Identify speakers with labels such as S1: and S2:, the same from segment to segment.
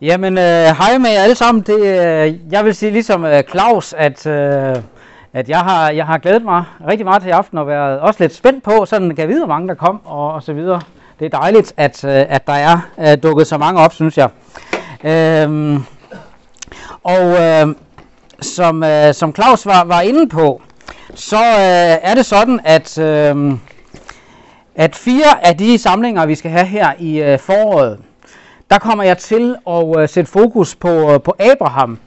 S1: Jamen, øh, hej med jer alle sammen. Det, øh, jeg vil sige ligesom øh, Claus, at, øh, at jeg, har, jeg har glædet mig rigtig meget til i aften og været også lidt spændt på, sådan kan jeg vide, hvor mange der kom og, og så videre. Det er dejligt, at, øh, at der er øh, dukket så mange op, synes jeg. Øh, og øh, som, øh, som Claus var, var inde på, så øh, er det sådan, at, øh, at fire af de samlinger, vi skal have her i øh, foråret, der kommer jeg til at øh, sætte fokus på, øh, på Abraham,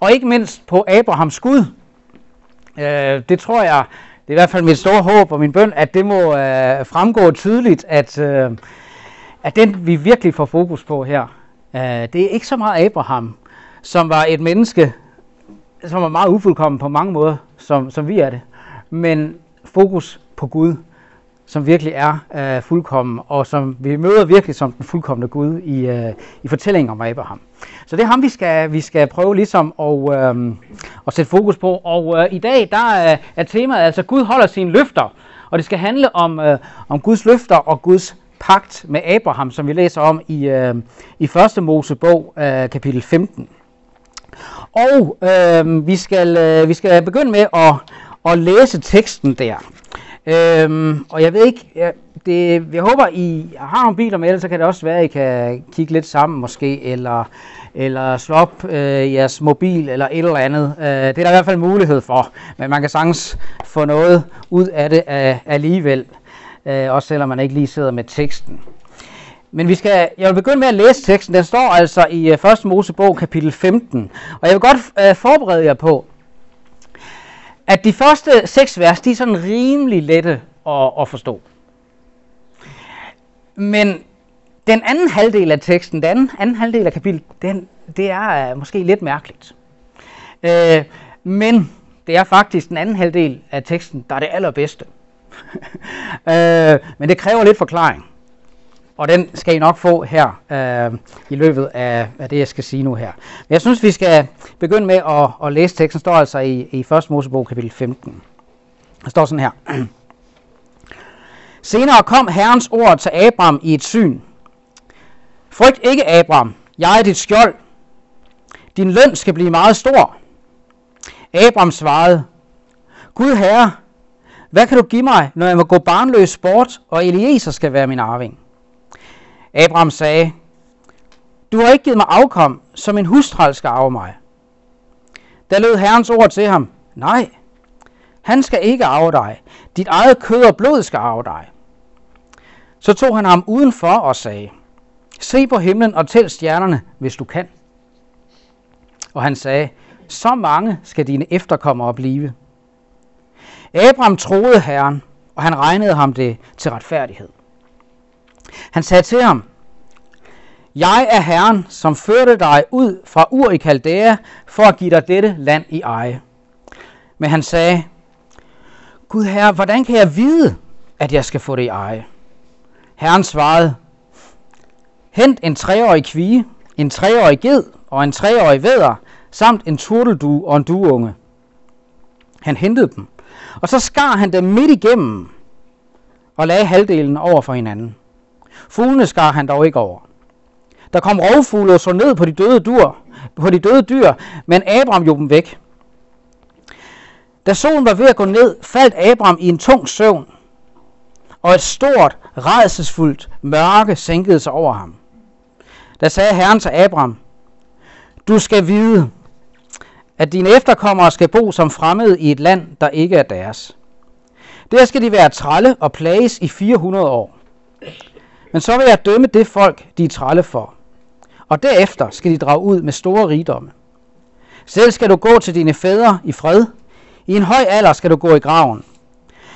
S1: og ikke mindst på Abrahams Gud. Øh, det tror jeg, det er i hvert fald mit store håb og min bøn, at det må øh, fremgå tydeligt, at, øh, at den vi virkelig får fokus på her, øh, det er ikke så meget Abraham, som var et menneske, som var meget ufuldkommen på mange måder, som, som vi er det, men fokus på Gud som virkelig er øh, fuldkommen, og som vi møder virkelig som den fuldkommende Gud i, øh, i fortællingen om Abraham. Så det er ham, vi skal, vi skal prøve ligesom at, øh, at sætte fokus på. Og øh, i dag der er, er temaet altså, Gud holder sine løfter, og det skal handle om, øh, om Guds løfter og Guds pagt med Abraham, som vi læser om i, øh, i 1. Mosebog, øh, kapitel 15. Og øh, vi, skal, øh, vi skal begynde med at, at læse teksten der. Øhm, og jeg ved ikke, jeg, det, jeg håber, I har nogle biler med, så kan det også være, at I kan kigge lidt sammen måske, eller, eller slå op øh, jeres mobil, eller et eller andet. Øh, det er der i hvert fald mulighed for, men man kan sagtens få noget ud af det af, alligevel, øh, også selvom man ikke lige sidder med teksten. Men vi skal, jeg vil begynde med at læse teksten. Den står altså i øh, 1. Mosebog kapitel 15. Og jeg vil godt øh, forberede jer på, at de første seks vers, de er sådan rimelig lette at, at forstå. Men den anden halvdel af teksten, den anden, anden halvdel af kapitlet, den, det er uh, måske lidt mærkeligt. Øh, men det er faktisk den anden halvdel af teksten, der er det allerbedste. øh, men det kræver lidt forklaring. Og den skal I nok få her øh, i løbet af, af det, jeg skal sige nu her. Men jeg synes, vi skal begynde med at, at læse teksten. Står altså i, i 1. Mosebog kapitel 15. Der står sådan her. Senere kom Herrens ord til Abraham i et syn. Frygt ikke, Abraham. Jeg er dit skjold. Din løn skal blive meget stor. Abraham svarede, Gud herre, hvad kan du give mig, når jeg må gå barnløs bort, og Eliezer skal være min arving? Abraham sagde, Du har ikke givet mig afkom, som en hustral skal arve mig. Der lød Herrens ord til ham, Nej, han skal ikke arve dig. Dit eget kød og blod skal arve dig. Så tog han ham udenfor og sagde, Se på himlen og tæl stjernerne, hvis du kan. Og han sagde, Så mange skal dine efterkommere blive. Abraham troede Herren, og han regnede ham det til retfærdighed. Han sagde til ham, Jeg er Herren, som førte dig ud fra Ur i Kaldæa, for at give dig dette land i eje. Men han sagde, Gud herre, hvordan kan jeg vide, at jeg skal få det i eje? Herren svarede, Hent en treårig kvige, en treårig ged og en treårig væder, samt en turteldu og en duunge. Han hentede dem, og så skar han dem midt igennem og lagde halvdelen over for hinanden. Fuglene skar han dog ikke over. Der kom rovfugle og så ned på de døde dyr, på de døde dyr, men Abraham jo dem væk. Da solen var ved at gå ned, faldt Abraham i en tung søvn, og et stort, redselsfuldt mørke sænkede sig over ham. Da sagde Herren til Abraham, du skal vide, at dine efterkommere skal bo som fremmede i et land, der ikke er deres. Der skal de være trælle og plages i 400 år. Men så vil jeg dømme det folk, de er trælle for. Og derefter skal de drage ud med store rigdomme. Selv skal du gå til dine fædre i fred. I en høj alder skal du gå i graven.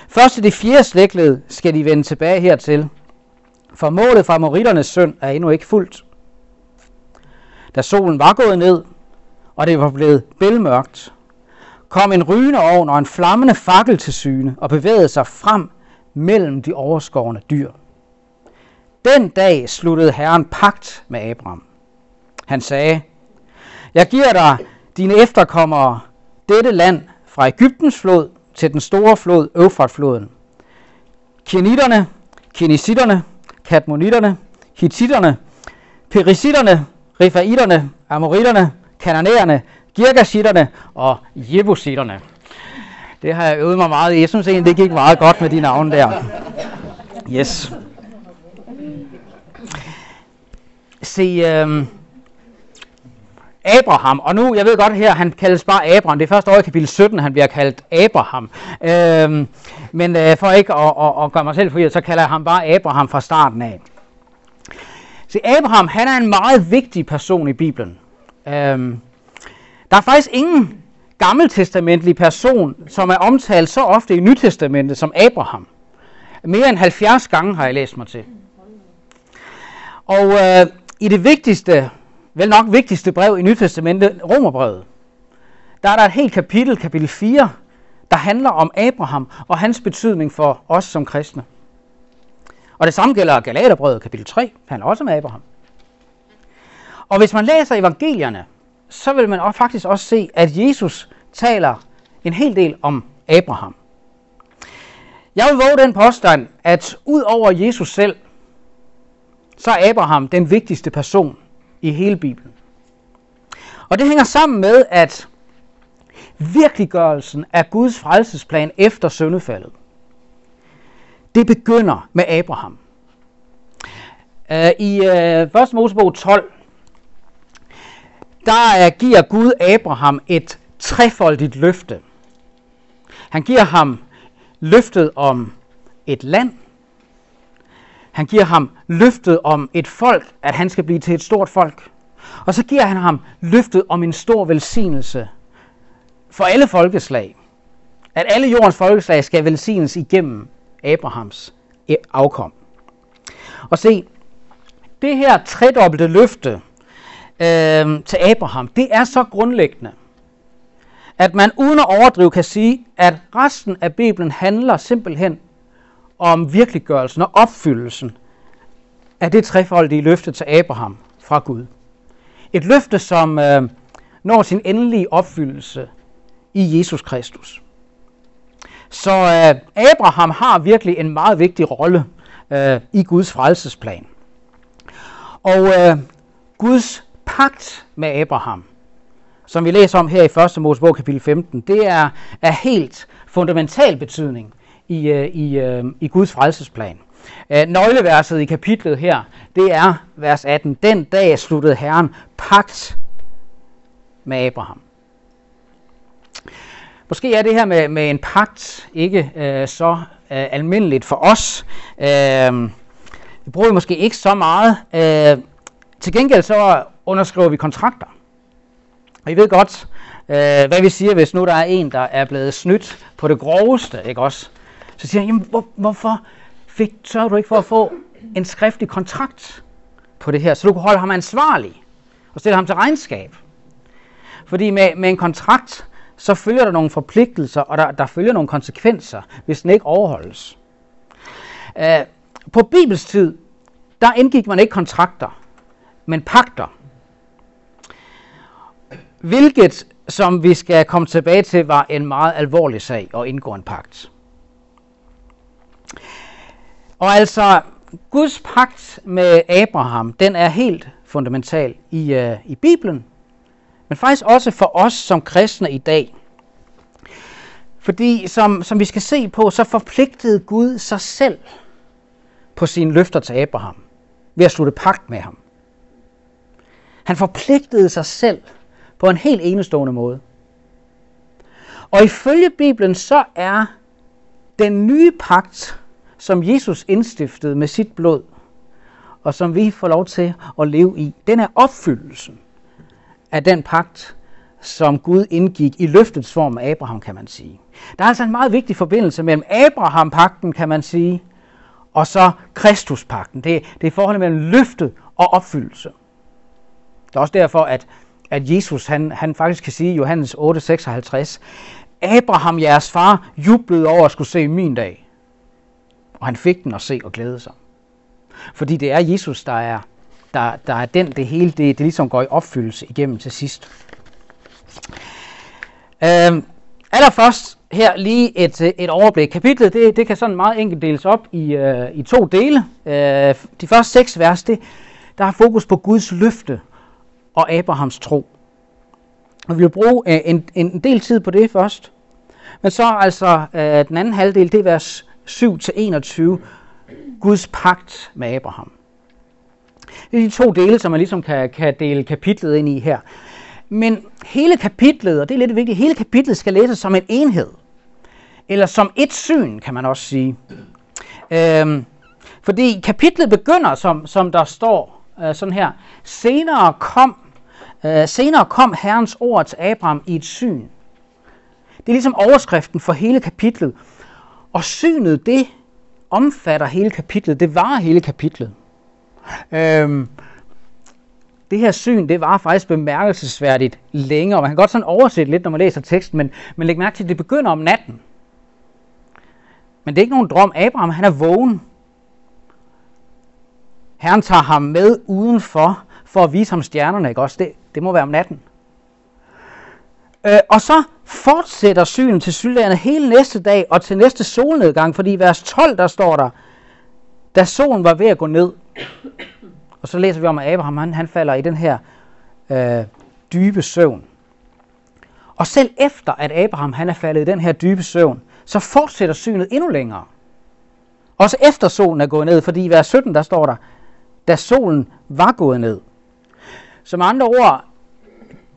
S1: Først i det fjerde slægtled skal de vende tilbage hertil. For målet fra Moritternes søn er endnu ikke fuldt. Da solen var gået ned, og det var blevet bælmørkt, kom en rygende ovn og en flammende fakkel til syne og bevægede sig frem mellem de overskårne dyr. Den dag sluttede Herren pagt med Abraham. Han sagde, jeg giver dig dine efterkommere dette land fra Ægyptens flod til den store flod Eufratfloden. Kenitterne, Kenisitterne, katmonitterne, Hittitterne, Perisitterne, Rifaitterne, Amoritterne, Kananæerne, girgasitterne og Jebusitterne. Det har jeg øvet mig meget i. Jeg synes egentlig, det gik meget godt med de navne der. Yes. Se, øhm, Abraham, og nu, jeg ved godt her, han kaldes bare Abraham. Det er første år i kapitel 17, han bliver kaldt Abraham. Øhm, men øh, for ikke at, at, at gøre mig selv forvirret, så kalder jeg ham bare Abraham fra starten af. Se, Abraham, han er en meget vigtig person i Bibelen. Øhm, der er faktisk ingen gammeltestamentlig person, som er omtalt så ofte i Nytestamentet som Abraham. Mere end 70 gange har jeg læst mig til. Og øh, i det vigtigste, vel nok vigtigste brev i Nytestamentet, Romerbrevet, der er der et helt kapitel, kapitel 4, der handler om Abraham og hans betydning for os som kristne. Og det samme gælder Galaterbrevet, kapitel 3, handler også om Abraham. Og hvis man læser evangelierne, så vil man også faktisk også se, at Jesus taler en hel del om Abraham. Jeg vil våge den påstand, at ud over Jesus selv, så er Abraham den vigtigste person i hele Bibelen. Og det hænger sammen med, at virkeliggørelsen af Guds frelsesplan efter syndefaldet, det begynder med Abraham. Øh, I øh, 1. Mosebog 12, der øh, giver Gud Abraham et trefoldigt løfte. Han giver ham løftet om et land. Han giver ham løftet om et folk, at han skal blive til et stort folk. Og så giver han ham løftet om en stor velsignelse for alle folkeslag. At alle jordens folkeslag skal velsignes igennem Abrahams e- afkom. Og se, det her tredobbelte løfte øh, til Abraham, det er så grundlæggende, at man uden at overdrive kan sige, at resten af Bibelen handler simpelthen om virkeliggørelsen og opfyldelsen af det trefoldige løfte til Abraham fra Gud. Et løfte, som øh, når sin endelige opfyldelse i Jesus Kristus. Så øh, Abraham har virkelig en meget vigtig rolle øh, i Guds frelsesplan. Og øh, Guds pagt med Abraham, som vi læser om her i 1. Mosebog kapitel 15, det er af helt fundamental betydning i, øh, i, øh, i Guds frelsesplan. Øh, nøgleverset i kapitlet her, det er vers 18. Den dag sluttede Herren pagt med Abraham. Måske er det her med, med en pagt ikke øh, så øh, almindeligt for os. Øh, det bruger vi måske ikke så meget. Øh, til gengæld så underskriver vi kontrakter. Og I ved godt, øh, hvad vi siger, hvis nu der er en, der er blevet snydt på det groveste, ikke også? Så siger han, jamen hvor, hvorfor fik, sørger du ikke for at få en skriftlig kontrakt på det her, så du kan holde ham ansvarlig og stille ham til regnskab? Fordi med, med en kontrakt, så følger der nogle forpligtelser, og der, der følger nogle konsekvenser, hvis den ikke overholdes. Øh, på Bibels tid, der indgik man ikke kontrakter, men pagter. Hvilket, som vi skal komme tilbage til, var en meget alvorlig sag at indgå en pagt. Og altså, Guds pagt med Abraham, den er helt fundamental i, uh, i Bibelen, men faktisk også for os som kristne i dag. Fordi som, som vi skal se på, så forpligtede Gud sig selv på sine løfter til Abraham ved at slutte pagt med ham. Han forpligtede sig selv på en helt enestående måde. Og ifølge Bibelen så er den nye pagt, som Jesus indstiftede med sit blod, og som vi får lov til at leve i, den er opfyldelsen af den pagt, som Gud indgik i løftets form af Abraham, kan man sige. Der er altså en meget vigtig forbindelse mellem Abraham-pakten, kan man sige, og så Kristuspakten. Det, det er forholdet mellem løftet og opfyldelse. Det er også derfor, at at Jesus han, han faktisk kan sige i Johannes 8:56, Abraham, jeres far, jublede over at skulle se min dag. Og han fik den at se og glæde sig. Fordi det er Jesus, der er, der, der er den, det hele, det, det ligesom går i opfyldelse igennem til sidst. Øhm, allerførst her lige et, et overblik. Kapitlet det, det kan sådan meget enkelt deles op i, øh, i to dele. Øh, de første seks vers, det, der har fokus på Guds løfte og Abrahams tro. Og vi vil bruge øh, en, en del tid på det først. Men så altså øh, den anden halvdel, det er vers 7-21, Guds pagt med Abraham. Det er de to dele, som man ligesom kan, kan dele kapitlet ind i her. Men hele kapitlet, og det er lidt vigtigt, hele kapitlet skal læses som en enhed. Eller som et syn, kan man også sige. Øhm, fordi kapitlet begynder, som, som der står øh, sådan her. Senere kom, øh, senere kom Herrens ord til Abraham i et syn. Det er ligesom overskriften for hele kapitlet. Og synet, det omfatter hele kapitlet. Det var hele kapitlet. Øhm, det her syn, det var faktisk bemærkelsesværdigt længere. Man kan godt sådan oversætte lidt, når man læser teksten, men, men læg mærke til, at det begynder om natten. Men det er ikke nogen drøm. Abraham, han er vågen. Herren tager ham med udenfor, for at vise ham stjernerne, ikke også? Det, det må være om natten. Øh, og så fortsætter synet til sydlandet hele næste dag og til næste solnedgang, fordi i vers 12, der står der, da solen var ved at gå ned, og så læser vi om, at Abraham han, han falder i den her øh, dybe søvn. Og selv efter, at Abraham han er faldet i den her dybe søvn, så fortsætter synet endnu længere. Også efter solen er gået ned, fordi i vers 17, der står der, da solen var gået ned. Som andre ord,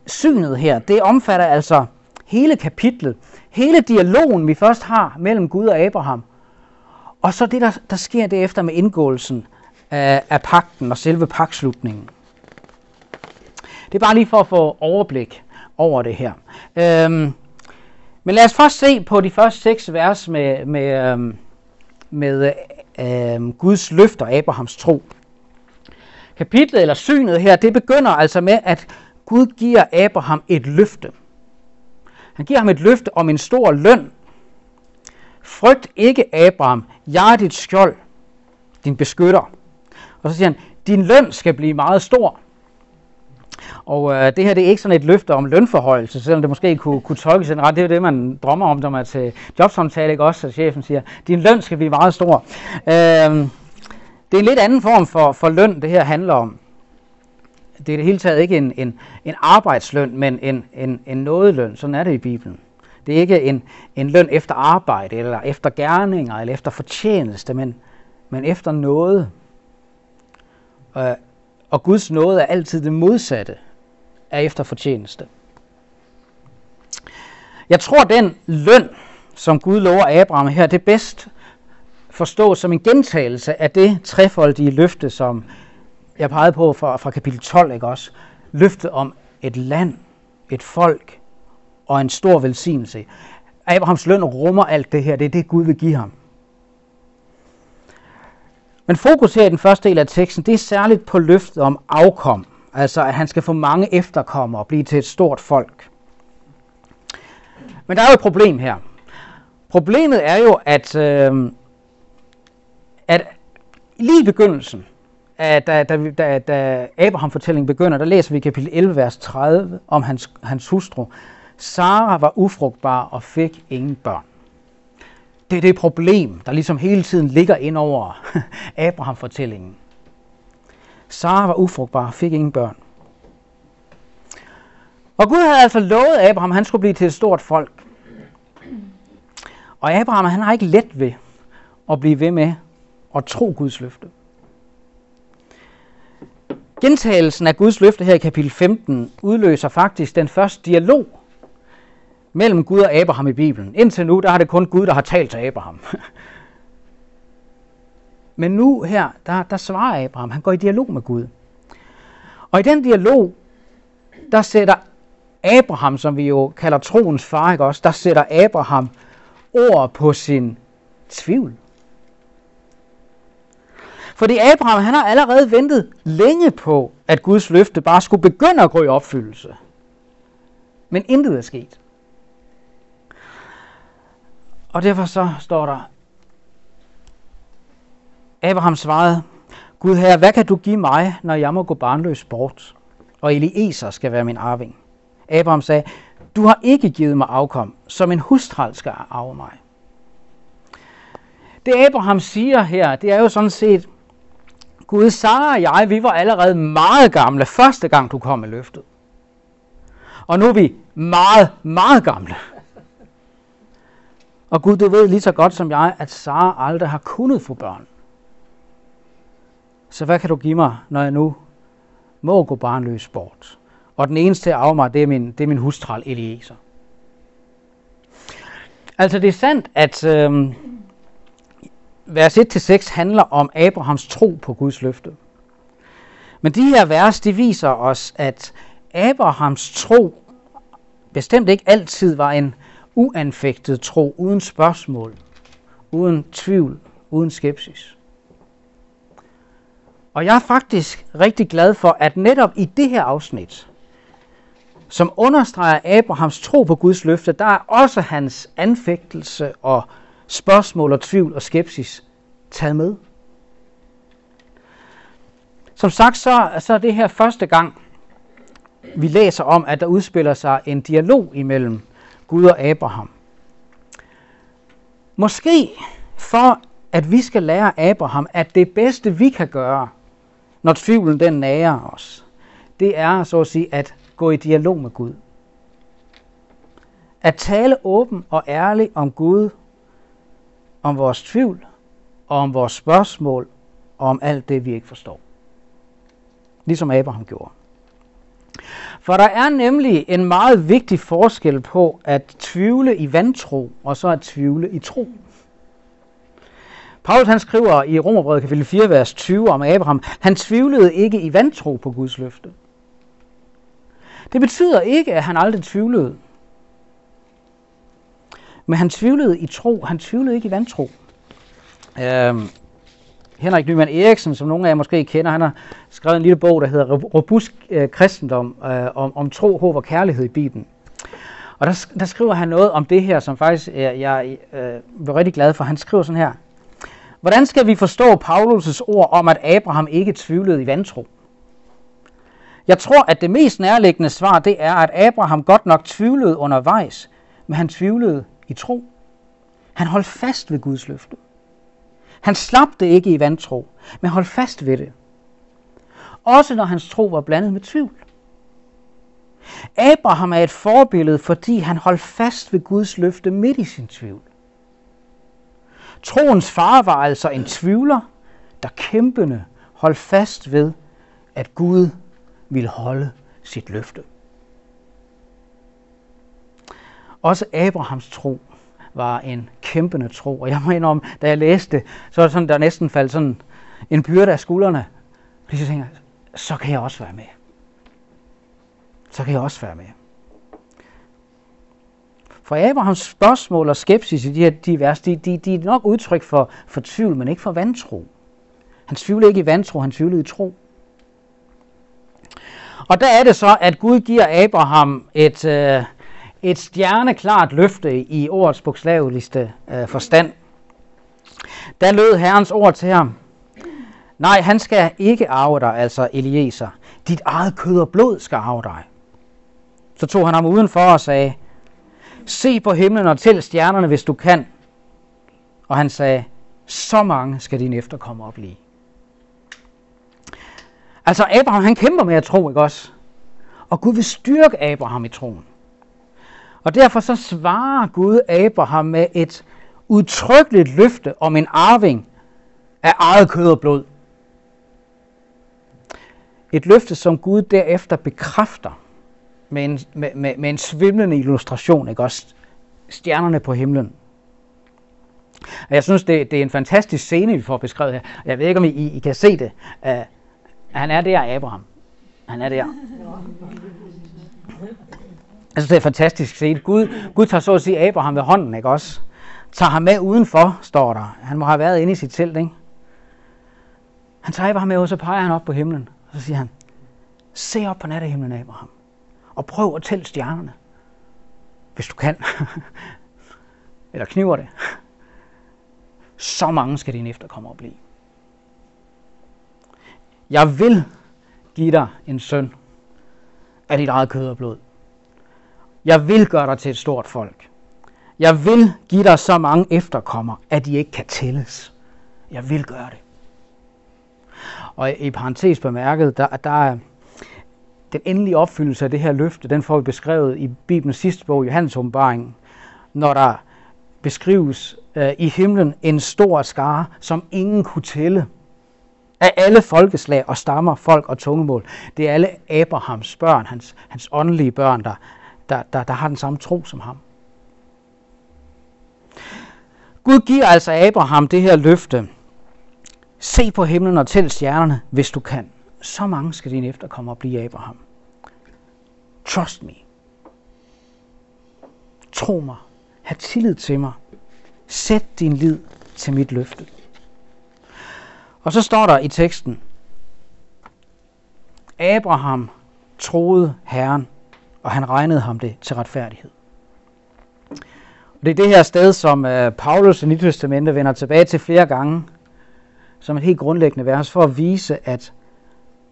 S1: synet her, det omfatter altså hele kapitlet, hele dialogen, vi først har mellem Gud og Abraham, og så det, der, der sker derefter med indgåelsen af, af pakten og selve pakslutningen. Det er bare lige for at få overblik over det her. Øhm, men lad os først se på de første seks vers med, med, øhm, med øhm, Guds løfter, Abrahams tro. Kapitlet eller synet her, det begynder altså med, at Gud giver Abraham et løfte. Han giver ham et løfte om en stor løn. Frygt ikke, Abraham, jeg er dit skjold, din beskytter. Og så siger han, din løn skal blive meget stor. Og øh, det her det er ikke sådan et løfte om lønforhøjelse, selvom det måske kunne, kunne tolkes en ret. Det er det, man drømmer om, når man er til jobsamtale, ikke også? Så chefen siger, din løn skal blive meget stor. Øh, det er en lidt anden form for, for løn, det her handler om. Det er det hele taget ikke en, en, en arbejdsløn, men en, en, en nådeløn. Sådan er det i Bibelen. Det er ikke en, en løn efter arbejde, eller efter gerninger, eller efter fortjeneste, men, men efter noget. Og, og Guds nåde er altid det modsatte af efter fortjeneste. Jeg tror, den løn, som Gud lover Abraham her, det bedst forstås som en gentagelse af det trefoldige løfte, som jeg pegede på fra, fra kapitel 12, ikke også? Løftet om et land, et folk og en stor velsignelse. Abrahams løn rummer alt det her. Det er det, Gud vil give ham. Men fokus her i den første del af teksten, det er særligt på løftet om afkom. Altså, at han skal få mange efterkommere og blive til et stort folk. Men der er jo et problem her. Problemet er jo, at, øh, at lige i begyndelsen, da, da, da, da Abraham-fortællingen begynder, der læser vi kapitel 11, vers 30 om hans, hans hustru. Sara var ufrugtbar og fik ingen børn. Det er det problem, der ligesom hele tiden ligger ind over Abraham-fortællingen. Sara var ufrugtbar og fik ingen børn. Og Gud havde altså lovet Abraham, at han skulle blive til et stort folk. Og Abraham, han har ikke let ved at blive ved med at tro Guds løfte. Gentagelsen af Guds løfte her i kapitel 15 udløser faktisk den første dialog mellem Gud og Abraham i Bibelen. Indtil nu, der har det kun Gud, der har talt til Abraham. Men nu her, der, der svarer Abraham. Han går i dialog med Gud. Og i den dialog, der sætter Abraham, som vi jo kalder troens far, ikke også? der sætter Abraham ord på sin tvivl. Fordi Abraham han har allerede ventet længe på, at Guds løfte bare skulle begynde at gå i opfyldelse. Men intet er sket. Og derfor så står der, Abraham svarede, Gud herre, hvad kan du give mig, når jeg må gå barnløs bort, og Eliezer skal være min arving? Abraham sagde, du har ikke givet mig afkom, som en hustral skal arve mig. Det Abraham siger her, det er jo sådan set, Gud, Sara og jeg, vi var allerede meget gamle første gang, du kom med løftet. Og nu er vi meget, meget gamle. Og Gud, du ved lige så godt som jeg, at Sara aldrig har kunnet få børn. Så hvad kan du give mig, når jeg nu må gå barnløs bort? Og den eneste til at af mig, det er min, det er min hustral Eliezer. Altså det er sandt, at øh, vers 1-6 handler om Abrahams tro på Guds løfte. Men de her vers, de viser os, at Abrahams tro bestemt ikke altid var en uanfægtet tro, uden spørgsmål, uden tvivl, uden skepsis. Og jeg er faktisk rigtig glad for, at netop i det her afsnit, som understreger Abrahams tro på Guds løfte, der er også hans anfægtelse og spørgsmål og tvivl og skepsis taget med. Som sagt, så, så er det her første gang, vi læser om, at der udspiller sig en dialog imellem Gud og Abraham. Måske for at vi skal lære Abraham, at det bedste vi kan gøre, når tvivlen den nærer os, det er så at sige at gå i dialog med Gud. At tale åben og ærligt om Gud, om vores tvivl og om vores spørgsmål og om alt det, vi ikke forstår. Ligesom Abraham gjorde. For der er nemlig en meget vigtig forskel på at tvivle i vantro og så at tvivle i tro. Paulus han skriver i Romerbrevet kapitel 4, vers 20 om Abraham, han tvivlede ikke i vantro på Guds løfte. Det betyder ikke, at han aldrig tvivlede. Men han tvivlede i tro, han tvivlede ikke i vantro. Øhm, Henrik Nyman Eriksen, som nogle af jer måske kender, han har skrevet en lille bog, der hedder Robust øh, kristendom, øh, om, om tro, håb og kærlighed i Bibelen. Og der, der skriver han noget om det her, som faktisk øh, jeg øh, var rigtig glad for. Han skriver sådan her. Hvordan skal vi forstå Paulus' ord om, at Abraham ikke tvivlede i vantro? Jeg tror, at det mest nærliggende svar, det er, at Abraham godt nok tvivlede undervejs, men han tvivlede i tro. Han holdt fast ved Guds løfte. Han slap det ikke i vantro, men holdt fast ved det. Også når hans tro var blandet med tvivl. Abraham er et forbillede, fordi han holdt fast ved Guds løfte midt i sin tvivl. Troens far var altså en tvivler, der kæmpende holdt fast ved, at Gud ville holde sit løfte. Også Abrahams tro var en kæmpende tro. Og jeg må indrømme, da jeg læste det, så var det sådan, der næsten faldt sådan en byrde af skuldrene. Fordi så tænker så kan jeg også være med. Så kan jeg også være med. For Abrahams spørgsmål og skepsis i de her de vers, de, de, de er nok udtryk for, for tvivl, men ikke for vantro. Han tvivlede ikke i vantro, han tvivlede i tro. Og der er det så, at Gud giver Abraham et, øh, et stjerneklart løfte i ordets bogstaveligste øh, forstand. Da lød Herrens ord til ham. Nej, han skal ikke arve dig, altså Eliezer. Dit eget kød og blod skal arve dig. Så tog han ham udenfor og sagde, se på himlen og tæl stjernerne, hvis du kan. Og han sagde, så mange skal din efterkommere blive. Altså Abraham, han kæmper med at tro, ikke også? Og Gud vil styrke Abraham i troen. Og derfor så svarer Gud Abraham med et udtrykkeligt løfte om en arving af eget kød og blod. Et løfte, som Gud derefter bekræfter med en, med, med, med en svimlende illustration, ikke også? Stjernerne på himlen. Og jeg synes, det, det er en fantastisk scene, vi får beskrevet her. Jeg ved ikke, om I, I kan se det. Uh, han er der, Abraham. Han er der. Jeg synes, det er fantastisk set. Gud, Gud tager så at sige Abraham ved hånden, ikke også? Tager ham med udenfor, står der. Han må have været inde i sit telt, ikke? Han tager Abraham med, og så peger han op på himlen. Og så siger han, se op på nattehimlen, Abraham. Og prøv at tælle stjernerne. Hvis du kan. Eller kniver det. Så mange skal dine efterkommere blive. Jeg vil give dig en søn af dit eget kød og blod. Jeg vil gøre dig til et stort folk. Jeg vil give dig så mange efterkommere, at de ikke kan tælles. Jeg vil gøre det. Og i parentes bemærket, der, der er den endelige opfyldelse af det her løfte, den får vi beskrevet i Bibelens sidste bog, Johannes åbenbaring, når der beskrives øh, i himlen en stor skare, som ingen kunne tælle af alle folkeslag og stammer, folk og tungemål. Det er alle Abrahams børn, hans, hans åndelige børn, der, der, der, der har den samme tro som ham. Gud giver altså Abraham det her løfte. Se på himlen og tæl stjernerne, hvis du kan. Så mange skal dine efterkommere blive Abraham. Trust me. Tro mig. Ha' tillid til mig. Sæt din lid til mit løfte. Og så står der i teksten, Abraham troede Herren, og han regnede ham det til retfærdighed. Og det er det her sted, som øh, Paulus i Nyt Testamente vender tilbage til flere gange, som et helt grundlæggende vers, for at vise, at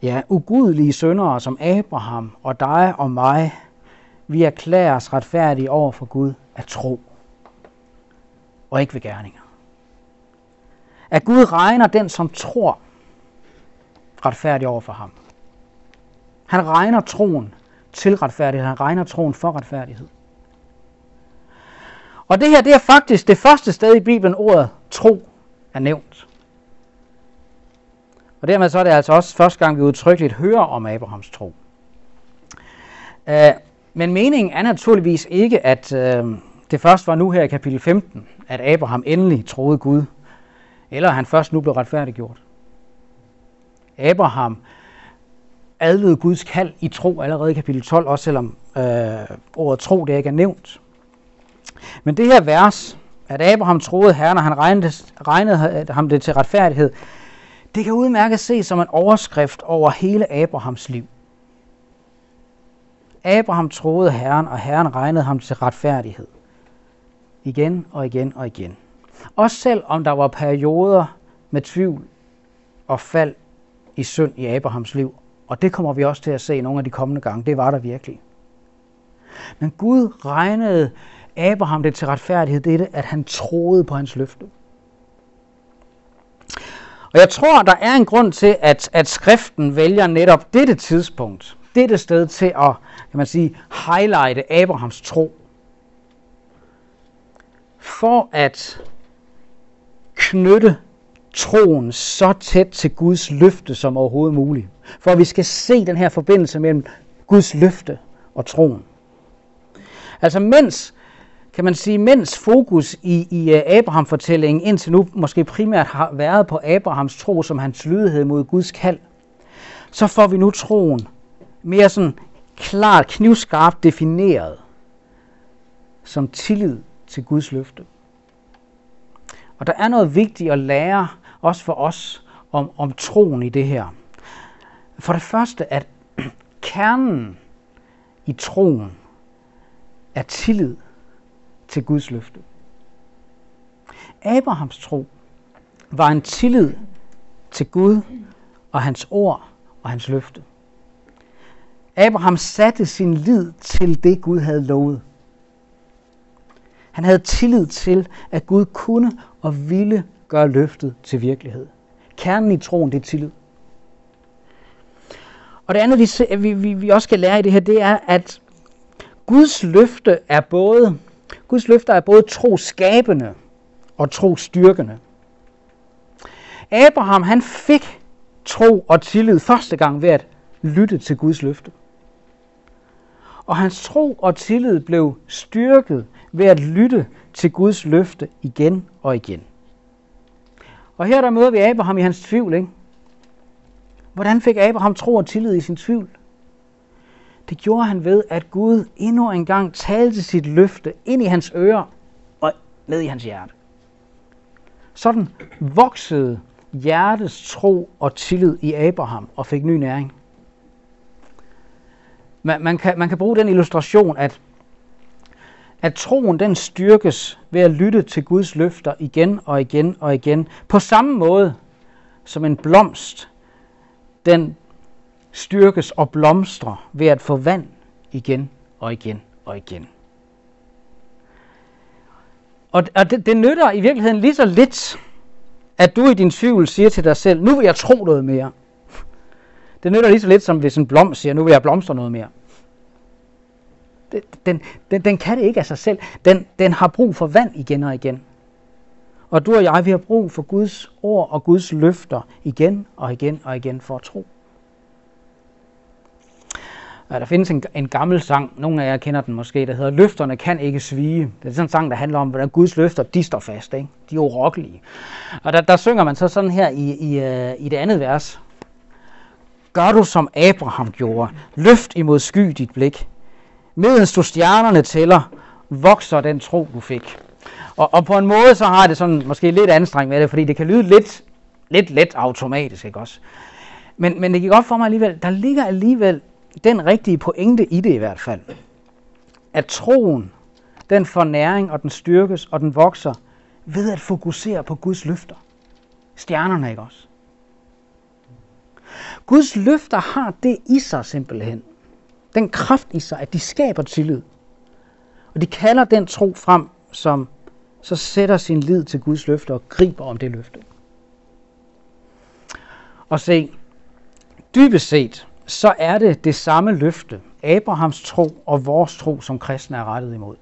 S1: ja, ugudelige syndere som Abraham og dig og mig, vi erklæres retfærdige over for Gud af tro, og ikke ved gerninger. At Gud regner den, som tror, retfærdig over for ham. Han regner troen til retfærdighed. Han regner troen for retfærdighed. Og det her, det er faktisk det første sted i Bibelen, ordet tro er nævnt. Og dermed så er det altså også første gang, vi udtrykkeligt hører om Abrahams tro. Uh, men meningen er naturligvis ikke, at uh, det først var nu her i kapitel 15, at Abraham endelig troede Gud, eller han først nu blev retfærdiggjort. Abraham adlede Guds kald i tro allerede i kapitel 12, også selvom øh, ordet tro det ikke er nævnt. Men det her vers, at Abraham troede Herren, og han regnede, regnede øh, ham det til retfærdighed, det kan udmærket ses som en overskrift over hele Abrahams liv. Abraham troede Herren, og Herren regnede ham til retfærdighed. Igen og igen og igen. Også selv om der var perioder med tvivl og fald i synd i Abrahams liv. Og det kommer vi også til at se nogle af de kommende gange. Det var der virkelig. Men Gud regnede Abraham det til retfærdighed, det at han troede på hans løfte. Og jeg tror, der er en grund til, at, at skriften vælger netop dette tidspunkt, dette sted til at, kan man sige, highlighte Abrahams tro. For at knytte troen så tæt til Guds løfte som overhovedet muligt. For vi skal se den her forbindelse mellem Guds løfte og troen. Altså mens, kan man sige, mens fokus i, i øh, Abraham-fortællingen indtil nu måske primært har været på Abrahams tro som hans lydighed mod Guds kald, så får vi nu troen mere sådan klart, knivskarpt defineret som tillid til Guds løfte. Og der er noget vigtigt at lære, også for os, om, om troen i det her. For det første, at kernen i troen er tillid til Guds løfte. Abrahams tro var en tillid til Gud og hans ord og hans løfte. Abraham satte sin lid til det, Gud havde lovet. Han havde tillid til, at Gud kunne og ville gøre løftet til virkelighed. Kernen i troen, det er tillid. Og det andet, vi, vi, vi også skal lære i det her, det er, at Guds løfte er både, Guds løfter er både troskabende og trostyrkende. Abraham, han fik tro og tillid første gang ved at lytte til Guds løfte. Og hans tro og tillid blev styrket ved at lytte til Guds løfte igen og igen. Og her der møder vi Abraham i hans tvivl. Ikke? Hvordan fik Abraham tro og tillid i sin tvivl? Det gjorde han ved, at Gud endnu en gang talte sit løfte ind i hans ører og ned i hans hjerte. Sådan voksede hjertets tro og tillid i Abraham og fik ny næring. Man, man, kan, man kan bruge den illustration, at at troen den styrkes ved at lytte til Guds løfter igen og igen og igen. På samme måde som en blomst, den styrkes og blomstrer ved at få vand igen og igen og igen. Og, og det, det nytter i virkeligheden lige så lidt, at du i din tvivl siger til dig selv, nu vil jeg tro noget mere. Det nytter lige så lidt, som hvis en blomst siger, nu vil jeg blomstre noget mere. Den, den, den kan det ikke af sig selv. Den, den har brug for vand igen og igen. Og du og jeg, vi har brug for Guds ord og Guds løfter igen og igen og igen for at tro. Ja, der findes en, en gammel sang, nogle af jer kender den måske, der hedder Løfterne kan ikke svige. Det er sådan en sang, der handler om, hvordan Guds løfter, de står fast. Ikke? De er urokkelige. Og der, der synger man så sådan her i, i, øh, i det andet vers. Gør du som Abraham gjorde. Løft imod sky dit blik. Medens du stjernerne tæller, vokser den tro, du fik. Og, og på en måde, så har det sådan måske lidt anstrengt med det, fordi det kan lyde lidt, lidt let automatisk, ikke også? Men, men det gik op for mig alligevel, der ligger alligevel den rigtige pointe i det i hvert fald. At troen, den får næring, og den styrkes, og den vokser, ved at fokusere på Guds løfter. Stjernerne, ikke også? Guds løfter har det i sig simpelthen. Den kraft i sig, at de skaber tillid. Og de kalder den tro frem, som så sætter sin lid til Guds løfte og griber om det løfte. Og se, dybest set, så er det det samme løfte, Abrahams tro og vores tro, som kristne er rettet imod.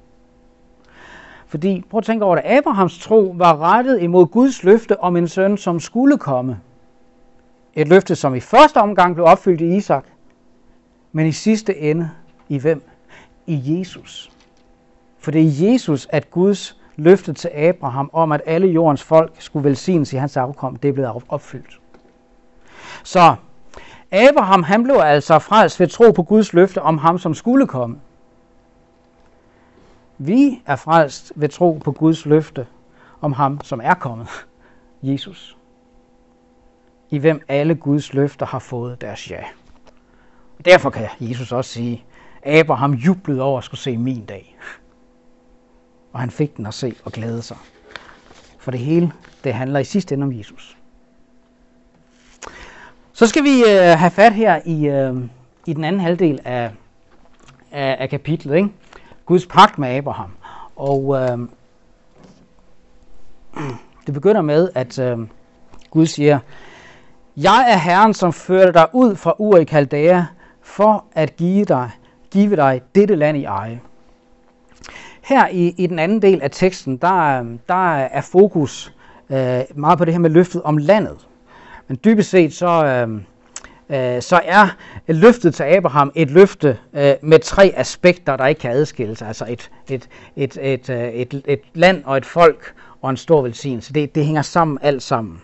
S1: Fordi, prøv at tænke over det, Abrahams tro var rettet imod Guds løfte om en søn, som skulle komme. Et løfte, som i første omgang blev opfyldt i Isak, men i sidste ende i hvem? I Jesus. For det er Jesus, at Guds løfte til Abraham om, at alle jordens folk skulle velsignes i hans afkom, det er blevet opfyldt. Så Abraham han blev altså frelst ved tro på Guds løfte om ham, som skulle komme. Vi er frelst ved tro på Guds løfte om ham, som er kommet, Jesus. I hvem alle Guds løfter har fået deres ja. Derfor kan Jesus også sige, Abraham jublede over at skulle se min dag. Og han fik den at se og glæde sig. For det hele, det handler i sidste ende om Jesus. Så skal vi øh, have fat her i, øh, i den anden halvdel af, af, af kapitlet. Ikke? Guds pagt med Abraham. Og øh, det begynder med, at øh, Gud siger, Jeg er Herren, som førte dig ud fra Ur i Kaldæa, for at give dig, give dig dette land i eje. Her i, i den anden del af teksten, der, øh, der er fokus øh, meget på det her med løftet om landet. Men dybest set så, øh, øh, så er løftet til Abraham et løfte øh, med tre aspekter, der ikke kan adskilles. Altså et, et, et, et, et, et, et land og et folk og en stor velsignelse. Det, det hænger sammen alt sammen.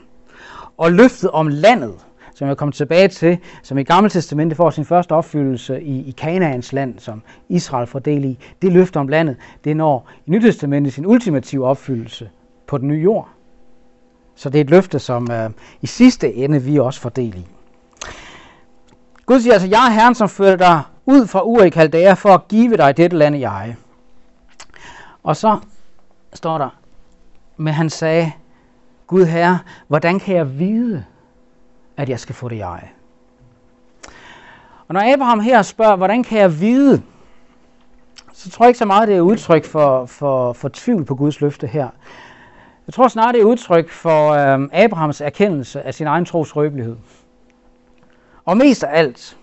S1: Og løftet om landet, som jeg kommer tilbage til, som i Gamle Testamentet får sin første opfyldelse i, i Kanaans land, som Israel får del i, det løfte om landet, det når i Nyt Testamentet sin ultimative opfyldelse på den nye jord. Så det er et løfte, som øh, i sidste ende vi også får del i. Gud siger altså, jeg er Herren, som førte dig ud fra Ur i Kaldæa for at give dig dette land i eje. Og så står der, men han sagde, Gud Herre, hvordan kan jeg vide, at jeg skal få det i eje? Og når Abraham her spørger, hvordan kan jeg vide, så tror jeg ikke så meget, det er udtryk for, for, for tvivl på Guds løfte her. Jeg tror snart, det er udtryk for øh, Abrahams erkendelse af sin egen tros røbelighed. Og mest af alt,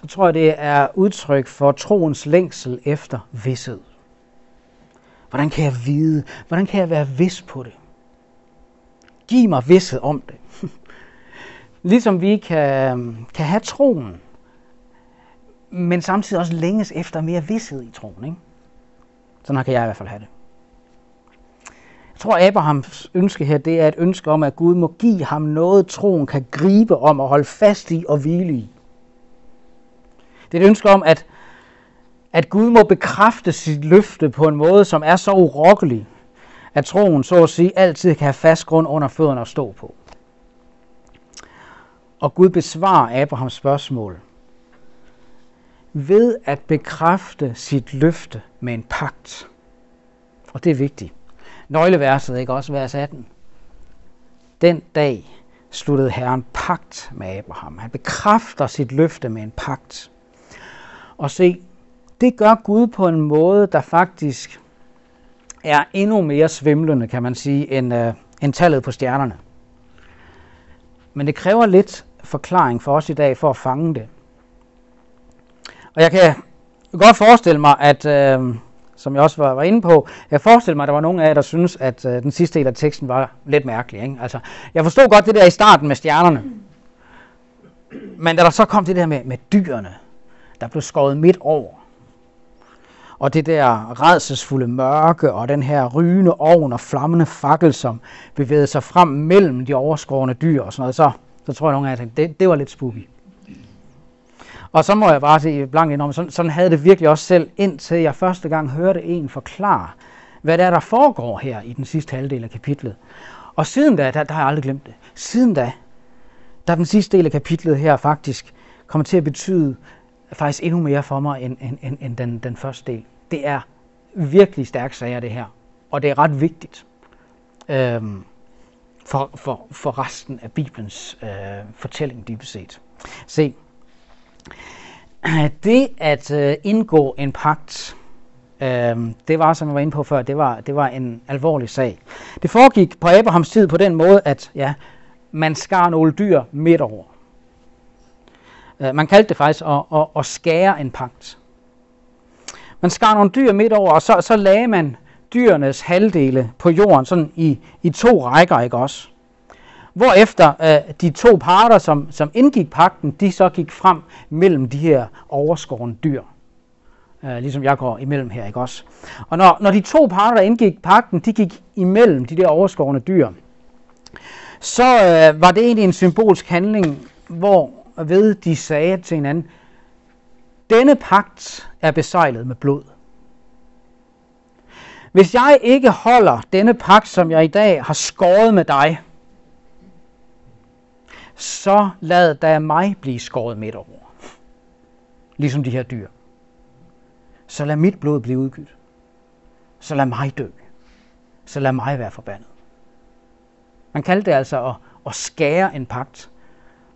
S1: så tror jeg, det er udtryk for troens længsel efter vidshed. Hvordan kan jeg vide? Hvordan kan jeg være vis på det? Giv mig vidshed om det ligesom vi kan, kan have troen, men samtidig også længes efter mere vidshed i troen. Ikke? Sådan kan jeg i hvert fald have det. Jeg tror, Abrahams ønske her, det er et ønske om, at Gud må give ham noget, troen kan gribe om og holde fast i og hvile i. Det er et ønske om, at, at Gud må bekræfte sit løfte på en måde, som er så urokkelig, at troen, så at sige, altid kan have fast grund under fødderne at stå på. Og Gud besvarer Abrahams spørgsmål ved at bekræfte sit løfte med en pagt. Og det er vigtigt nøgleverset, ikke også vers 18. Den dag sluttede Herren pagt med Abraham. Han bekræfter sit løfte med en pagt. Og se, det gør Gud på en måde, der faktisk er endnu mere svimlende, kan man sige, end, uh, end tallet på stjernerne. Men det kræver lidt forklaring for os i dag for at fange det. Og jeg kan godt forestille mig, at, øh, som jeg også var, var inde på, jeg forestiller mig, at der var nogen af jer, der synes, at øh, den sidste del af teksten var lidt mærkelig. Ikke? Altså, jeg forstod godt det der i starten med stjernerne. Men da der så kom det der med, med dyrene, der blev skåret midt over, og det der redselsfulde mørke, og den her rygende ovn og flammende fakkel, som bevægede sig frem mellem de overskårende dyr og sådan noget, så, så tror jeg, nogle af jer tænkte, det, det var lidt spooky. Og så må jeg bare sige blank indom, sådan, sådan havde det virkelig også selv, indtil jeg første gang hørte en forklare, hvad det er, der foregår her i den sidste halvdel af kapitlet. Og siden da, der, der har jeg aldrig glemt det, siden da, der den sidste del af kapitlet her faktisk kommer til at betyde faktisk endnu mere for mig end, end, end, end den, den første del. Det er virkelig stærke sager, det her. Og det er ret vigtigt øhm, for, for, for resten af Bibelens øh, fortælling, dybest set. Se, det at øh, indgå en pagt, øh, det var, som jeg var inde på før, det var, det var en alvorlig sag. Det foregik på Abrahams tid på den måde, at ja, man skar nogle dyr midt over. Øh, man kaldte det faktisk at, at, at skære en pagt. Man skar nogle dyr midt over, og så, så lagde man dyrenes halvdele på jorden, sådan i, i to rækker, ikke også? Hvorefter øh, de to parter, som, som indgik pakten, de så gik frem mellem de her overskårende dyr. Øh, ligesom jeg går imellem her, ikke også? Og når, når de to parter, der indgik pakten, de gik imellem de der overskårende dyr, så øh, var det egentlig en symbolsk handling, hvor ved de sagde til hinanden, denne pagt er besejlet med blod. Hvis jeg ikke holder denne pagt, som jeg i dag har skåret med dig, så lad da mig blive skåret midt over. Ligesom de her dyr. Så lad mit blod blive udgydt. Så lad mig dø. Så lad mig være forbandet. Man kaldte det altså at, at skære en pagt.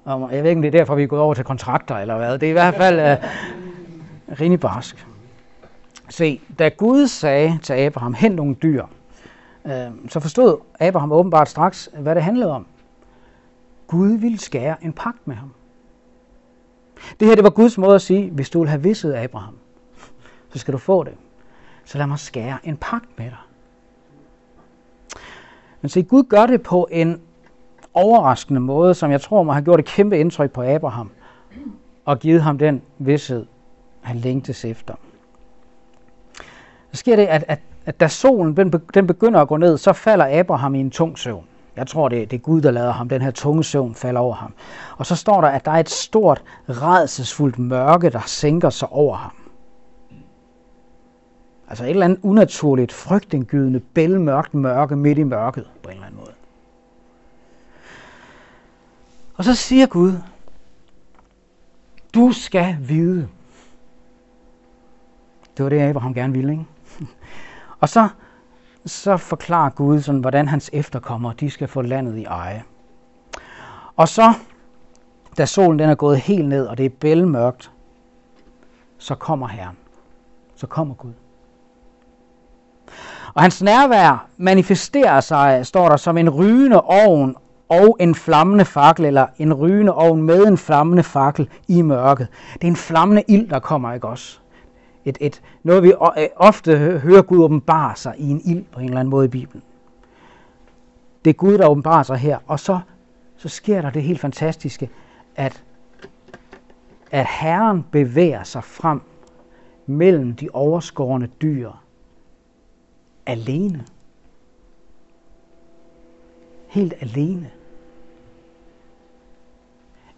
S1: Og jeg ved ikke, om det er derfor, vi er gået over til kontrakter eller hvad. Det er i hvert fald uh, rimelig barsk. Se, da Gud sagde til Abraham, hent nogle dyr, øh, så forstod Abraham åbenbart straks, hvad det handlede om. Gud ville skære en pagt med ham. Det her det var Guds måde at sige, hvis du vil have vidset Abraham, så skal du få det. Så lad mig skære en pagt med dig. Men se, Gud gør det på en overraskende måde, som jeg tror må have gjort et kæmpe indtryk på Abraham, og givet ham den vidshed, han længtes efter. Så sker det, at, at, at da solen den begynder at gå ned, så falder Abraham i en tung søvn. Jeg tror, det, det er Gud, der lader ham. Den her tunge søvn falder over ham. Og så står der, at der er et stort, redselsfuldt mørke, der sænker sig over ham. Altså et eller andet unaturligt, frygtindgydende, bælmørkt mørke midt i mørket på en eller anden måde. Og så siger Gud, du skal vide. Det var det, Abraham gerne ville, ikke? Og så så forklarer Gud, sådan, hvordan hans efterkommere de skal få landet i eje. Og så, da solen den er gået helt ned, og det er bælmørkt, så kommer Herren. Så kommer Gud. Og hans nærvær manifesterer sig, står der, som en rygende ovn og en flammende fakkel, eller en rygende ovn med en flammende fakkel i mørket. Det er en flammende ild, der kommer, ikke også? Et, et, noget vi øh, ofte hører Gud åbenbare sig i en ild på en eller anden måde i Bibelen. Det er Gud, der åbenbarer sig her, og så, så sker der det helt fantastiske, at, at Herren bevæger sig frem mellem de overskårende dyr alene. Helt alene.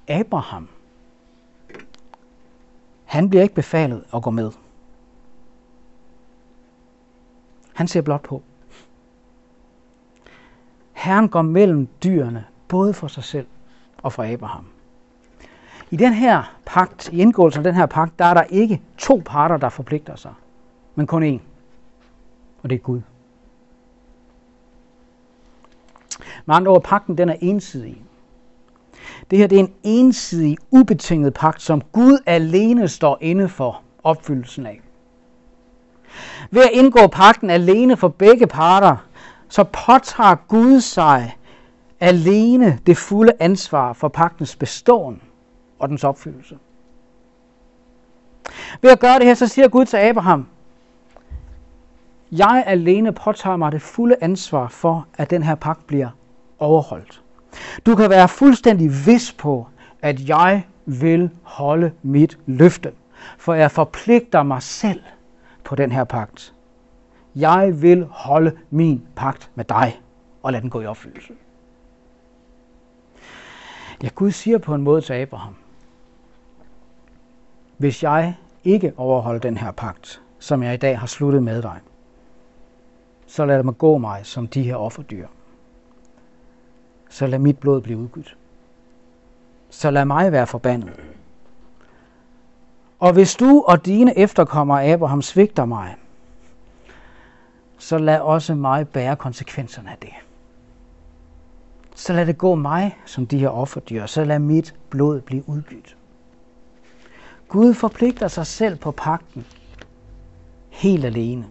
S1: Abraham, han bliver ikke befalet at gå med. Han ser blot på. Herren går mellem dyrene, både for sig selv og for Abraham. I den her pagt, i indgåelsen af den her pagt, der er der ikke to parter, der forpligter sig, men kun én. Og det er Gud. Med andre ord, pagten den er ensidig. Det her det er en ensidig, ubetinget pagt, som Gud alene står inde for opfyldelsen af. Ved at indgå pakten alene for begge parter, så påtager Gud sig alene det fulde ansvar for pagtens beståen og dens opfyldelse. Ved at gøre det her, så siger Gud til Abraham, jeg alene påtager mig det fulde ansvar for, at den her pagt bliver overholdt. Du kan være fuldstændig vis på, at jeg vil holde mit løfte, for jeg forpligter mig selv på den her pagt. Jeg vil holde min pagt med dig og lade den gå i opfyldelse. Ja, Gud siger på en måde til Abraham, hvis jeg ikke overholder den her pagt, som jeg i dag har sluttet med dig, så lad mig gå mig som de her offerdyr. Så lad mit blod blive udgivet. Så lad mig være forbandet. Og hvis du og dine efterkommere Abraham svigter mig, så lad også mig bære konsekvenserne af det. Så lad det gå mig som de her offerdyr, så lad mit blod blive udgivet. Gud forpligter sig selv på pakten helt alene.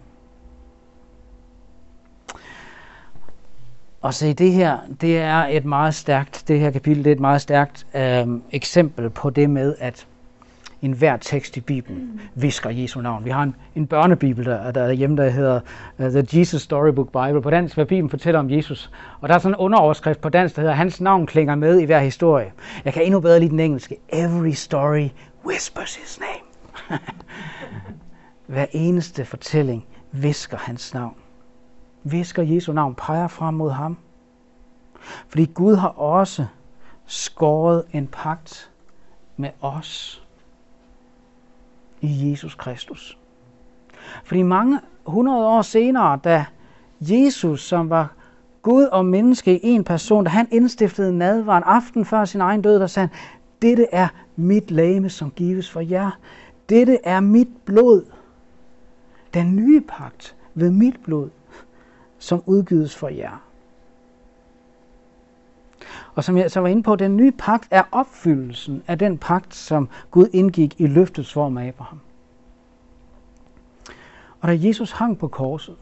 S1: Og se, det her, det er et meget stærkt, det her kapitel, det er et meget stærkt øh, eksempel på det med, at en hver tekst i Bibelen visker Jesu navn. Vi har en, en børnebibel, der, der er hjemme, der hedder uh, The Jesus Storybook Bible. På dansk, hvad Bibelen fortæller om Jesus. Og der er sådan en underoverskrift på dansk, der hedder, hans navn klinger med i hver historie. Jeg kan endnu bedre lide den engelske. Every story whispers his name. hver eneste fortælling visker hans navn. Visker Jesu navn, peger frem mod ham. Fordi Gud har også skåret en pagt med os i Jesus Kristus. Fordi mange hundrede år senere, da Jesus, som var Gud og menneske i en person, da han indstiftede nadvaren aften før sin egen død, der sagde han, dette er mit lame, som gives for jer. Dette er mit blod. Den nye pagt ved mit blod, som udgives for jer. Og som jeg så var inde på, den nye pagt er opfyldelsen af den pagt, som Gud indgik i løftets form af Abraham. Og da Jesus hang på korset,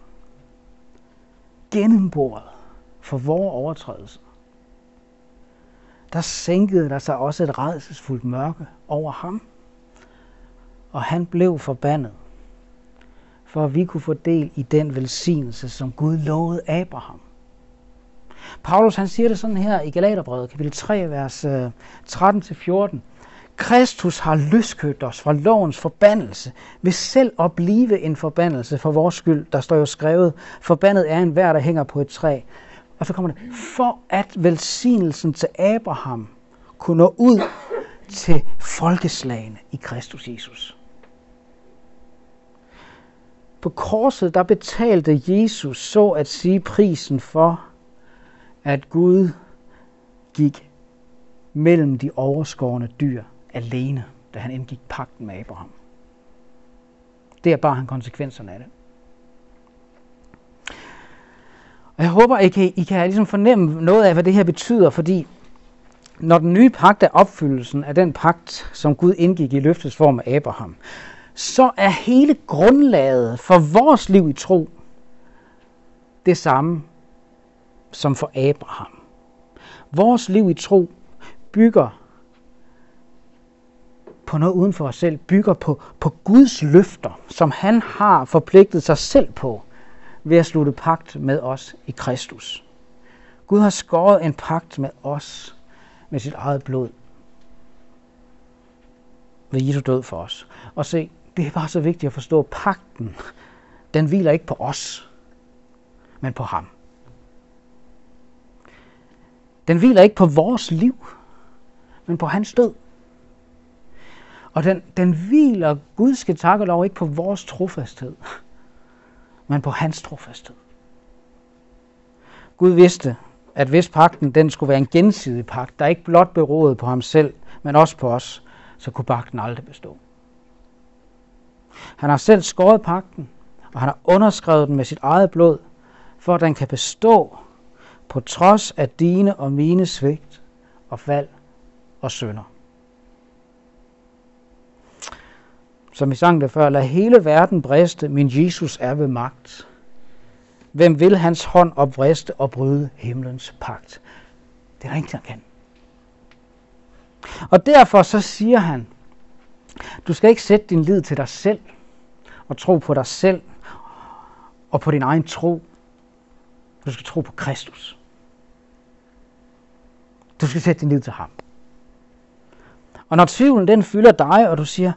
S1: gennembordet for vores overtrædelse, der sænkede der sig også et redselsfuldt mørke over ham. Og han blev forbandet, for at vi kunne få del i den velsignelse, som Gud lovede Abraham. Paulus han siger det sådan her i Galaterbrevet, kapitel 3, vers øh, 13-14. Kristus har løskøbt os fra lovens forbandelse, ved selv at blive en forbandelse for vores skyld. Der står jo skrevet, forbandet er en hver, der hænger på et træ. Og så kommer det, for at velsignelsen til Abraham kunne nå ud til folkeslagene i Kristus Jesus. På korset, der betalte Jesus så at sige prisen for, at Gud gik mellem de overskårende dyr alene, da han indgik pakten med Abraham. Det er bare han konsekvenserne af det. Og jeg håber, I kan, I kan ligesom fornemme noget af, hvad det her betyder, fordi når den nye pagt er opfyldelsen af den pagt, som Gud indgik i løftets form af Abraham, så er hele grundlaget for vores liv i tro det samme som for Abraham. Vores liv i tro bygger på noget uden for os selv, bygger på, på Guds løfter, som han har forpligtet sig selv på ved at slutte pagt med os i Kristus. Gud har skåret en pagt med os med sit eget blod ved Jesu død for os. Og se, det er bare så vigtigt at forstå, pagten, den hviler ikke på os, men på ham. Den hviler ikke på vores liv, men på hans død. Og den, den hviler, Gud skal takke lov, ikke på vores trofasthed, men på hans trofasthed. Gud vidste, at hvis pakten den skulle være en gensidig pagt, der ikke blot beroede på ham selv, men også på os, så kunne pakten aldrig bestå. Han har selv skåret pakten, og han har underskrevet den med sit eget blod, for at den kan bestå på trods af dine og mine svigt og fald og sønder. Som vi sang det før, lad hele verden briste, min Jesus er ved magt. Hvem vil hans hånd opriste og bryde himlens pagt? Det er der ingen, der kan. Og derfor så siger han, du skal ikke sætte din lid til dig selv og tro på dig selv og på din egen tro. Du skal tro på Kristus. Du skal sætte din lid til ham. Og når tvivlen den fylder dig, og du siger,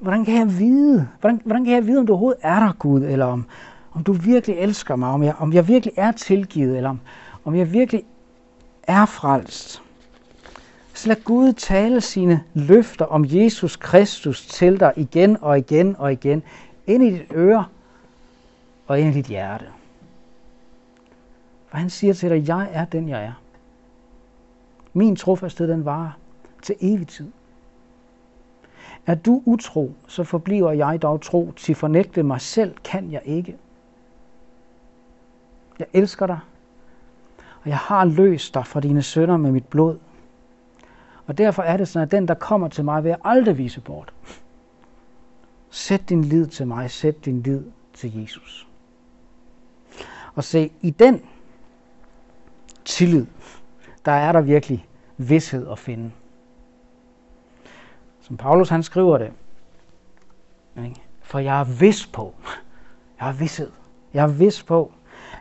S1: hvordan kan jeg vide, hvordan, hvordan kan jeg vide, om du overhovedet er der, Gud, eller om, om du virkelig elsker mig, om jeg, om jeg virkelig er tilgivet, eller om, om jeg virkelig er frelst. Så lad Gud tale sine løfter om Jesus Kristus til dig igen og igen og igen, ind i dit øre og ind i dit hjerte. For han siger til dig, jeg er den, jeg er. Min trofasthed, den varer til evig tid. Er du utro, så forbliver jeg dog tro, til fornægte mig selv kan jeg ikke. Jeg elsker dig, og jeg har løst dig fra dine sønder med mit blod. Og derfor er det sådan, at den, der kommer til mig, vil jeg aldrig vise bort. Sæt din lid til mig, sæt din lid til Jesus. Og se, i den tillid, der er der virkelig vidshed at finde. Som Paulus han skriver det. For jeg er vis på, jeg er vidshed, jeg er vis på,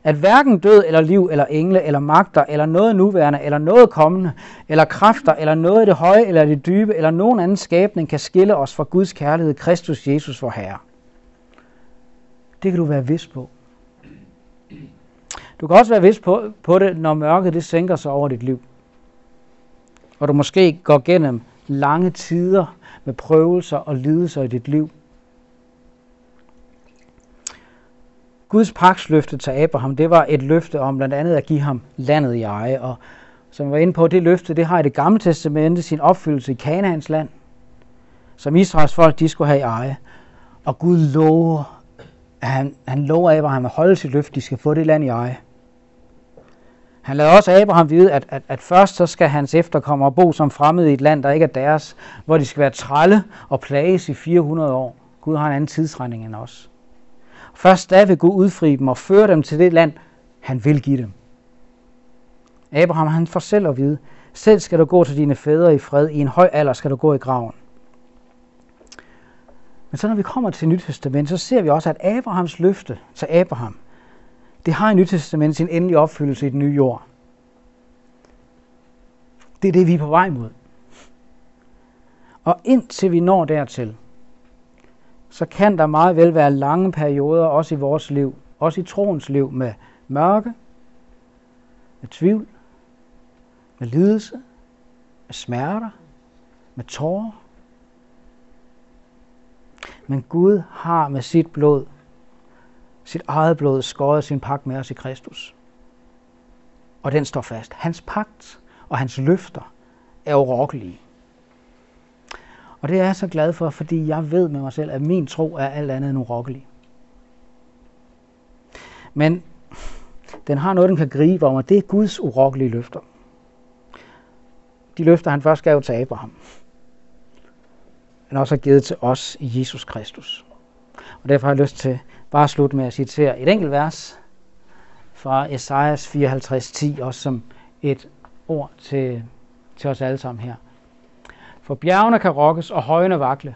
S1: at hverken død eller liv eller engle eller magter eller noget nuværende eller noget kommende eller kræfter eller noget i det høje eller det dybe eller nogen anden skabning kan skille os fra Guds kærlighed Kristus Jesus vor Herre. Det kan du være vis på. Du kan også være vis på, på det, når mørket det sænker sig over dit liv. Og du måske går gennem lange tider med prøvelser og lidelser i dit liv. Guds pagtsløfte til Abraham, det var et løfte om blandt andet at give ham landet i eje. Og som jeg var inde på, det løfte, det har i det gamle testamente sin opfyldelse i Kanaans land, som Israels folk, de skulle have i eje. Og Gud lover, at han, han lover Abraham at holde sit løfte, de skal få det land i eje. Han lader også Abraham vide, at, at, at først så skal hans efterkommere bo som fremmede i et land, der ikke er deres, hvor de skal være trælle og plages i 400 år. Gud har en anden tidsregning end os. Først da vil Gud udfri dem og føre dem til det land, han vil give dem. Abraham han får selv at vide, selv skal du gå til dine fædre i fred, i en høj alder skal du gå i graven. Men så når vi kommer til Nyt Testament, så ser vi også, at Abrahams løfte til Abraham, det har i Nyt Testament sin endelige opfyldelse i den nye jord. Det er det, vi er på vej mod. Og indtil vi når dertil, så kan der meget vel være lange perioder, også i vores liv, også i troens liv, med mørke, med tvivl, med lidelse, med smerter, med tårer. Men Gud har med sit blod, sit eget blod, skåret sin pagt med os i Kristus. Og den står fast. Hans pagt og hans løfter er urokkelige. Og det er jeg så glad for, fordi jeg ved med mig selv, at min tro er alt andet end urokkelig. Men den har noget, den kan gribe om, og det er Guds urokkelige løfter. De løfter, han først gav til Abraham. Han også har givet til os i Jesus Kristus. Og derfor har jeg lyst til bare slutte med at citere et enkelt vers fra Esajas 54.10, også som et ord til, til os alle sammen her. For bjergene kan rokkes og højene vakle,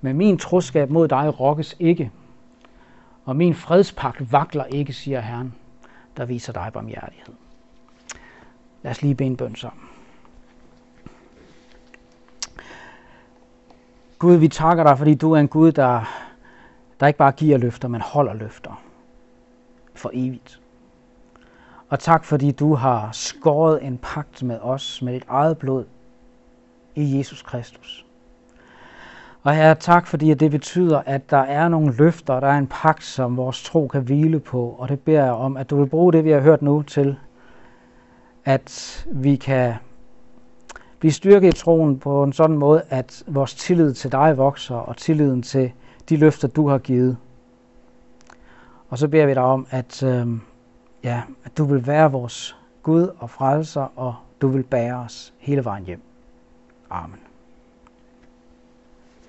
S1: men min troskab mod dig rokkes ikke, og min fredspagt vakler ikke, siger Herren, der viser dig barmhjertighed. Lad os lige bede en bøn sammen. Gud, vi takker dig, fordi du er en Gud, der, der ikke bare giver løfter, men holder løfter for evigt. Og tak, fordi du har skåret en pagt med os med dit eget blod i Jesus Kristus. Og her tak, fordi det betyder, at der er nogle løfter, der er en pagt, som vores tro kan hvile på. Og det beder jeg om, at du vil bruge det, vi har hørt nu, til at vi kan blive styrket i troen på en sådan måde, at vores tillid til dig vokser, og tilliden til de løfter, du har givet. Og så beder vi dig om, at, øh, ja, at du vil være vores Gud og frelser, og du vil bære os hele vejen hjem. Amen.